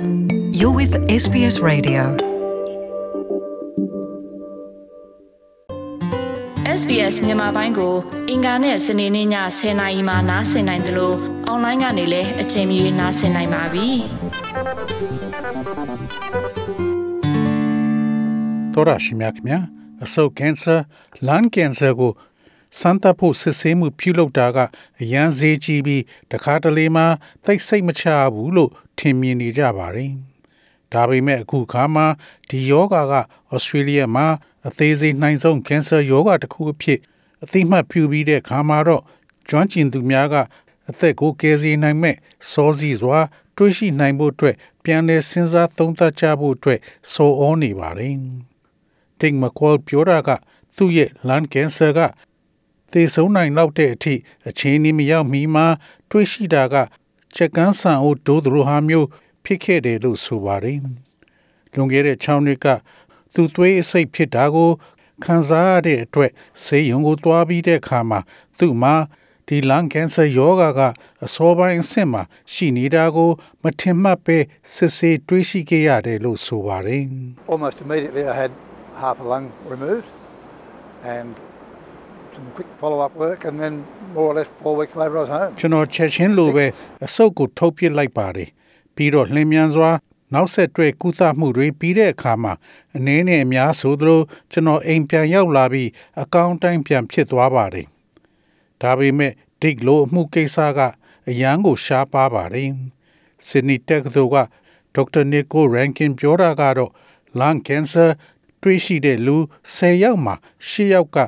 You're with SBS Radio. SBS မြန်မာပိုင်းကို အင်ကာနဲ့စနေနေ့ည10:00နာရီမှနားဆင်နိုင်တယ်လို့အွန်လိုင်းကနေလည်းအချိန်မီနားဆင်နိုင်ပါပြီ။သောရရှိမြခင်ဗျာအဆုတ်ကင်ဆာလန်ကင်ဆာကို စမ်းသပ်ဖို့စစ်ဆေးမှုပြုလုပ်တာကအရန်ဈေးကြီးပြီးတခါတလေမှသိစိတ်မချဘူးလို့ထင်မြင်နေကြပါတယ်။ဒါပေမဲ့အခုခါမှာဒီယောဂါကဩစတြေးလျမှာအသေးစိတ်နှိုင်းဆုံးကင်ဆာယောဂါတစ်ခုအဖြစ်အသိမှတ်ပြုပြီးတဲ့ခါမှာတော့ကျွမ်းကျင်သူများကအသက်ကိုကယ်ဆယ်နိုင်မဲ့စောစီစွာတွေးရှိနိုင်ဖို့အတွက်ပြန်လည်စဉ်းစားသုံးသပ်ကြဖို့အတွက်ဆိုဩနေပါတယ်။တင်မကောပြောတာကသူ့ရဲ့လန်ကင်ဆာက သေဆုံးနိုင်လောက်တဲ့အထိအခြေအနေမရောက်မီမှာတွေးရှိတာကချက်ကန်းဆန်အိုဒိုးတို့ဟာမျိုးဖြစ်ခဲ့တယ်လို့ဆိုပါတယ်။လွန်ခဲ့တဲ့6နှစ်ကသူသွေးအဆိပ်ဖြစ်တာကိုခံစားရတဲ့အတွက်ဆေးရုံကိုတွားပြီးတဲ့အခါမှာသူ့မှာဒီလန်ကင်ဆာယောဂါကအစောပိုင်းအဆင့်မှာရှိနေတာကိုမထင်မှတ်ပဲစစ်ဆေးတွေးရှိခဲ့ရတယ်လို့ဆိုပါတယ်။ Almost immediately, I had half a lung removed and some quick follow up work, and then more or less four weeks later, I was home. ကျွန်တော်ချက်ချင်းလိုပဲအဆုတ်ကိုထုတ်ပစ်လိုက်ပါတယ်ပြီးတော့လျင်မြန်စွာနောက်ဆက်တွဲကုသမှုတွေပြီးတဲ့အခါမှာအနည်းနဲ့အများဆိုသလိုကျွန်တော်အိမ်ပြန်ရောက်လာပြီးအကောင့်တိုင်းပြန်ဖြစ်သွားပါတယ်ဒါပေမဲ့ဒိတ်လိုအမှုကိစ္စကအရန်ကိုရှားပါပါတယ်ဆစ်နီတက်ကသိုလ်ကဒေါက်တာနီကိုရန်ကင်ပြောတာကတော့လန်ကင်ဆာတွေးရှိတဲ့လူ10ယောက်မှာ10ယောက်က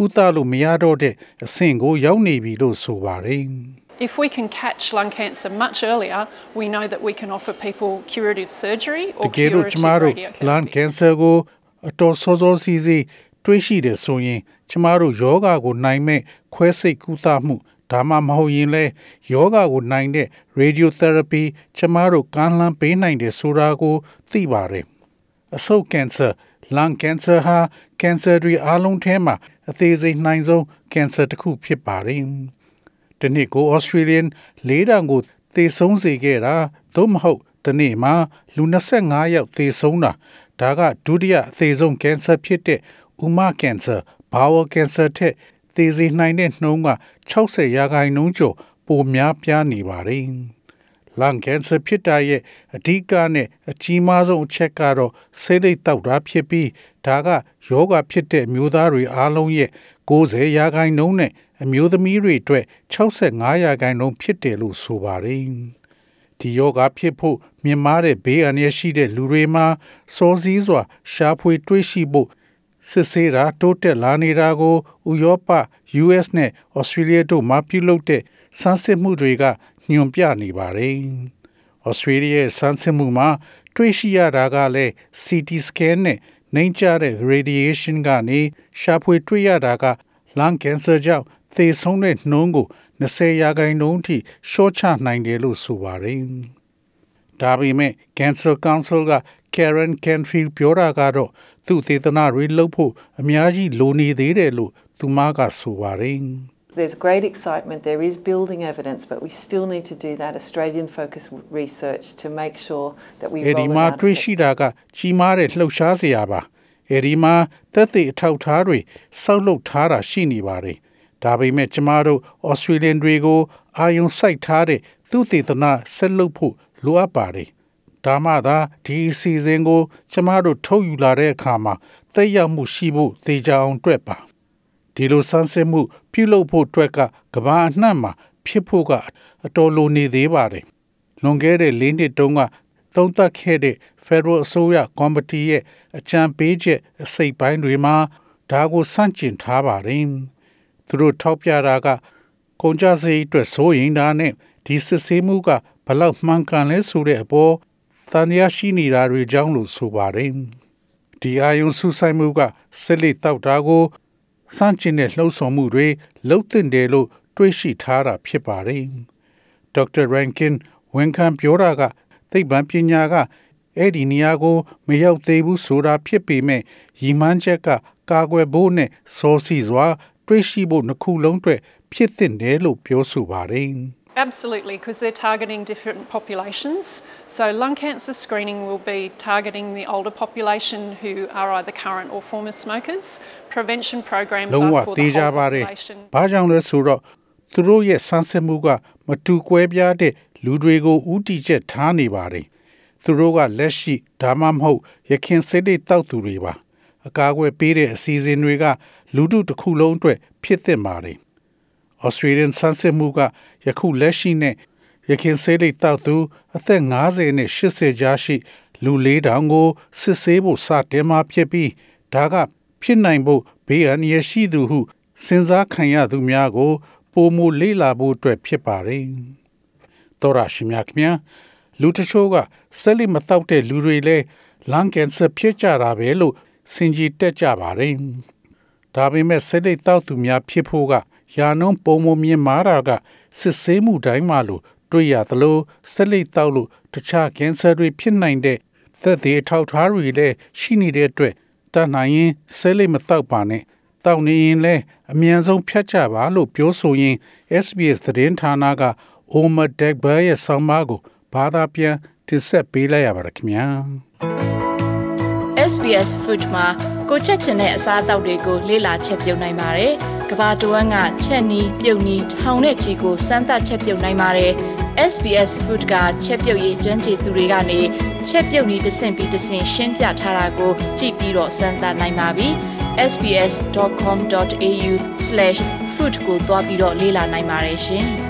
ကုသလို့မရတော့တဲ့အဆင့်ကိုရောက်နေပြီလို့ဆိုပါတယ် If we can catch lung cancer much earlier, we know that we can offer people curative surgery တ or ကယ်လို့ကျမ curative တို့လန်က radiotherapy. င်ဆာကိုအတော်စောစောစီးစီးတွေးရှိတယ်ဆိုရင်ကျမတို့ယောဂါကိုနိုင်မဲ့ခွဲစိတ်ကုသမှုဒါမှမဟုတ်ရင်လဲယောဂါကိုနိုင်တဲ့ radiotherapy ကျမတို့ကမ်းလှမ်းပေးနိုင်တယ်ဆိုတာကိုသိပါတယ်အဆုတ်ကင်ဆာလန်ကင်ဆာဟာကင်ဆာတွေအားလုံးထဲမှာ အသေးစိတ်နိုင်ဆုံးကင်ဆာတစ်ခုဖြစ်ပါတယ်ဒီနေ့ကို Australian လေးတန်ကိုသေဆုံးစေခဲ့တာသို့မဟုတ်ဒီနေ့မှာလူ25ယောက်သေဆုံးတာဒါကဒုတိယအသေးဆုံးကင်ဆာဖြစ်တဲ့ဥမကင်ဆာဘာဝကင်ဆာထက်သေစေနိုင်တဲ့နှုန်းက60ရာခိုင်နှုန်းကျော်ပိုများပြားနေပါတယ် လန်ကင်ဆာဖြစ်တာရဲ့အဓိကနဲ့အကြီးမားဆုံးအချက်ကတော့ဆေးလိပ်တောက်တာဖြစ်ပြီးဒါကယောဂဖြစ်တဲ့အမျိုးသားတွေအားလုံးရဲ့90ရာခိုင်နှုန်းနဲ့အမျိုးသမီးတွေအတွက်65ရာခိုင်နှုန်းဖြစ်တယ်လို့ဆိုပါတယ်ဒီယောဂဖြစ်ဖို့မြင်မာတဲ့ဘေးအန္တရာယ်ရှိတဲ့လူတွေမှာစောစည်းစွာ ရှားဖွေတွေးရှိဖို့စစ်ဆေးတာတိုးတက်လာနေတာကိုဥရောပ US နဲ့ Australia တို့မှပြုလုပ်တဲ့စမ်းစစ်မှုတွေက ညွန်ပြနေပါတယ်။ Australia ရဲ့စမ်းစစ်မှုမှာ တွေ့ရှိရတာကလည်း CT scan နဲ့နှိမ်ကျတဲ့ radiation ကနေရှာဖွေတွေ့ရတာက lung cancer ကြောင့်သေဆုံးတဲ့နှုန်းကို20ရာခိုင်နှုန်းထိရှော့ချနိုင်တယ်လို့ဆိုပါတယ်။ဒါပေမဲ့ Cancer Council က Karen Canfield ပြောတာကတော့သူသေသနာတွေလုပ်ဖို့အများကြီးလိုနေသေးတယ်လို့သူမကဆိုပါတယ်။ There's great excitement, there is building evidence, but we still need to do that Australian focused research to make sure that we အဲဒီ roll it မှာ out တွေ့ရှိတာကကြီးမားတဲ့လှုပ်ရှားစရာပါအဲဒီမှာသက်သေအထောက်အထားတွေစောက်လုပ်ထားတာရှိနေပါတယ်ဒါပေမဲ့ကျမတို့ Australian တွေကိုအာယုံစိုက်ထားတဲ့သူတေသနာဆက်လုပ်ဖို့လိုအပ်ပါတယ်ဒါမှသာဒီအစီအစဉ်ကို ကျမတို့ထုတ်ယူလာတဲ့အခါမှာသက်ရောက်မှုရှိဖို့သေချာအောင်တွေ့ပါ ဒီလိုဆန်းစစ်မှု ပြုလုပ်ဖို့အတွက်ကကမ္ဘာအနှံ့မှာ ဖြစ်ဖို့ကအတော်လိုနေသေးပါတယ်။လွန်ခဲ့တဲ့၄နှစ်တုန်းကသုံးသပ်ခဲ့တဲ့ Federal အစိုးရကော်မတီရဲ့အကြံပေးချက်အစိတ်ပိုင်းတွေမှာဒါကိုစန့်ကျင်ထားပါတယ်။သူတို့ထောက်ပြတာကကုန်ကြစည်အတွက်စိုးရိမ်တာနဲ့ဒီစစ်ဆေးမှုကဘလောက်မှန်ကန်လဲဆိုတဲ့အပေါ်သံရရှိနေတာတွေကြောင့်လို့ဆိုပါတယ်။ဒီအာယုံဆူဆိုင်မှုကစစ်လက်တောက်တာကို စန့်ကျင်တဲ့လှုပ်ဆောင်မှုတွေလှုပ်တင်တယ်လို့တွေးရှိထားတာဖြစ်ပါတယ်။ဒေါက်တာရန်ကင်ဝန်ခံပြောတာကသိပ္ပံပညာကအဲ့ဒီနေရာကိုမရောက်သေးဘူးဆိုတာဖြစ်ပေမဲ့ရည်မှန်းချက်ကကာကွယ်ဖို့နဲ့စောစီစွာတွေးရှိဖို့နှစ်ခုလုံးအတွက်ဖြစ်သင့်တယ်လို့ပြောဆိုပါတယ်။ Absolutely, because they're targeting different populations. So, lung cancer screening will be targeting the older population who are either current or former smokers. Prevention programs လုံးဝ are for သေး the ကြ whole ပါတယ် population. ။ဘာကြောင့်လဲဆိုတော့သူတို့ရဲ့ဆန်းစစ်မှုကမတူကွဲပြားတဲ့လူတွေကိုဥတီချက်ထားနေပါတယ်။သူတို့ကလက်ရှိဒါမှမဟုတ်ရခင်စိတ်တွေတောက်သူတွေပါ။အကာအကွယ်ပေးတဲ့အစီအစဉ်တွေကလူထုတစ်ခုလုံးအတွက်ဖြစ်သင့်ပါတယ်။ Australian ဆန်းစစ်မှုကယခုလက်ရှိနဲ့ရခင်စိတ်တွေတောက်သူအသက်50နဲ့80ကြားရှိ လူ4000ကိုစစ်ဆေးဖို့စတင်มาဖြစ်ပြီးဒါကဖြစ်နိုင်ဖို့ဘေးအန္တရာယ်ရှိသူဟုစဉ်းစားခံရသူများကိုပုံမူလေးလာဖို့အတွက်ဖြစ်ပါတယ်။တော်ရရှိမြခင်ဗျာလူတချို့ကဆက်လက်မတောက်တဲ့လူတွေလည်းလန်ကင်ဆာဖြစ်ကြတာပဲလို့စင်ကြီးတက်ကြပါတယ်။ဒါပေမဲ့ဆက်လက်တောက်သူများဖြစ်ဖို့က ယာနုံပုံမမြင်မာတာကစစ်ဆေးမှုတိုင်းမှာလို့တွေ့ရသလိုဆက်လက်တောက်လို့တခြားကင်ဆာတွေဖြစ်နိုင်တဲ့သက်သေအထောက်အထားတွေလည်းရှိနေတဲ့အတွက်တတ်နိုင်ရင်ဆက်လက်မတောက်ပါနဲ့တောက်နေရင်လည်းအမြန်ဆုံးဖြတ်ချပါလို့ပြောဆိုရင် SBS သတင်းဌာနက Omar Degber ရဲ့ဆောင်းပါးကိုဘာသာပြန်တင်ဆက်ပေးလိုက်ရပါတယ်ခင်ဗျာ SBS Food မှာ ကိုချက်ချင်တဲ့အစားအသောက်တွေကိုလေ့လာချက်ပြုတ်နိုင်ပါတယ်။ကဘာတဝန်းကချက်နီးပြုတ်နီးထောင်တဲ့ချီကိုစမ်းသပ်ချက်ပြုတ်နိုင်ပါတယ်။ SBS Food ကချက်ပြုတ်ရေးကျွမ်းကျင်သူတွေကနေချက်ပြုတ်နီးတစ်ဆင့်ပြီးတစ်ဆင့်ရှင်းပြထားတာကိုကြည့်ပြီးတော့စမ်းသပ်နိုင်ပါပြီ။ sbs.com.au/food ကိုသွားပြီးတော့လေ့လာနိုင်ပါတယ်ရှင်။